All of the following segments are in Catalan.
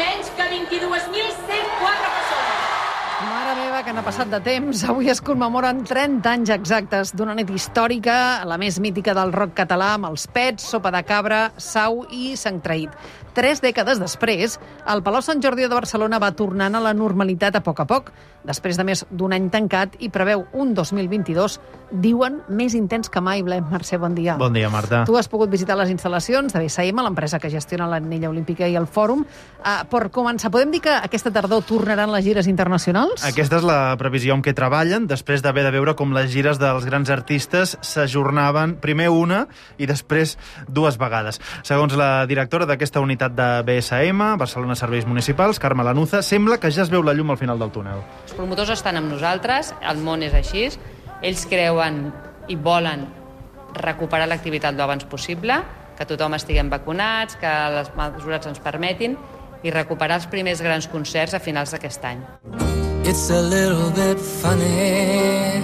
menys que 22.104 persones. Mare meva, que n'ha passat de temps. Avui es commemoren 30 anys exactes d'una nit històrica, la més mítica del rock català, amb els Pets, Sopa de Cabra, Sau i Sant Traït. Tres dècades després, el Palau Sant Jordi de Barcelona va tornant a la normalitat a poc a poc, després de més d'un any tancat i preveu un 2022, diuen, més intens que mai. Blem Mercè, bon dia. Bon dia, Marta. Tu has pogut visitar les instal·lacions de BSM, l'empresa que gestiona l'anella olímpica i el fòrum. Uh, per començar, podem dir que aquesta tardor tornaran les gires internacionals? Aquesta és la previsió amb què treballen, després d'haver de veure com les gires dels grans artistes s'ajornaven primer una i després dues vegades. Segons la directora d'aquesta unitat de BSM, Barcelona Serveis Municipals, Carme Lanuza, sembla que ja es veu la llum al final del túnel. Els promotors estan amb nosaltres, el món és així, ells creuen i volen recuperar l'activitat l'abans possible, que tothom estiguem vacunats, que les mesures ens permetin i recuperar els primers grans concerts a finals d'aquest any. It's a little bit funny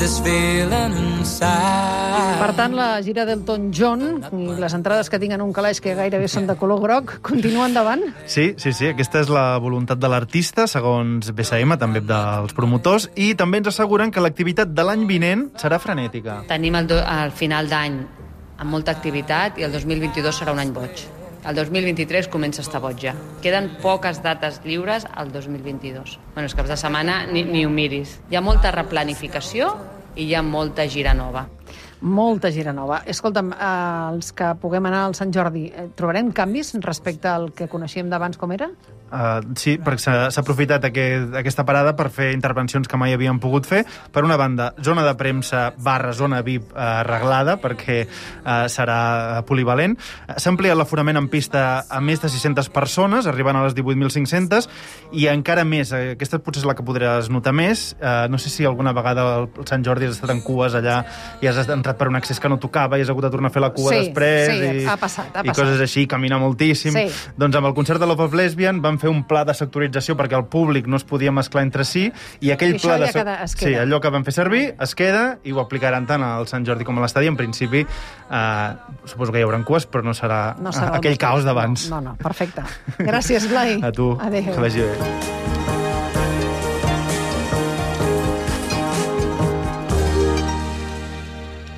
This feeling inside Per tant, la gira d'Elton John i les entrades que tinguen un calaix que gairebé són de color groc continuen davant? Sí, sí, sí, aquesta és la voluntat de l'artista, segons BSM, també dels promotors, i també ens asseguren que l'activitat de l'any vinent serà frenètica. Tenim el, do, el final d'any amb molta activitat i el 2022 serà un any boig. El 2023 comença a estar boig ja. Queden poques dates lliures al 2022. Bueno, els caps de setmana ni, ni ho miris. Hi ha molta replanificació i hi ha molta gira nova. Molta gira nova. Escolta'm, eh, els que puguem anar al Sant Jordi, eh, trobarem canvis respecte al que coneixíem d'abans com era? Uh, sí, perquè s'ha aprofitat aquest, aquesta parada per fer intervencions que mai havíem pogut fer. Per una banda, zona de premsa barra zona VIP uh, arreglada, perquè uh, serà polivalent. S'ha ampliat l'aforament en pista a més de 600 persones, arribant a les 18.500, i encara més, aquesta potser és la que podràs notar més, uh, no sé si alguna vegada al Sant Jordi has estat en cues allà i has entrat per un accés que no tocava i has hagut de tornar a fer la cua Sí, després. sí, i, ha passat, ha I passat. coses així, caminar moltíssim. Sí. Doncs amb el concert de Love of Lesbian van fer un pla de sectorització perquè el públic no es podia mesclar entre si i aquell I pla de... queda- es Sí, queda. allò que van fer servir es queda i ho aplicaran tant al Sant Jordi com a l'estadi. En principi, eh, suposo que hi haurà cues, però no serà, No serà aquell caos d'abans. No, no, no, perfecte. Gràcies, Blai. A tu, Adéu. que vagi bé.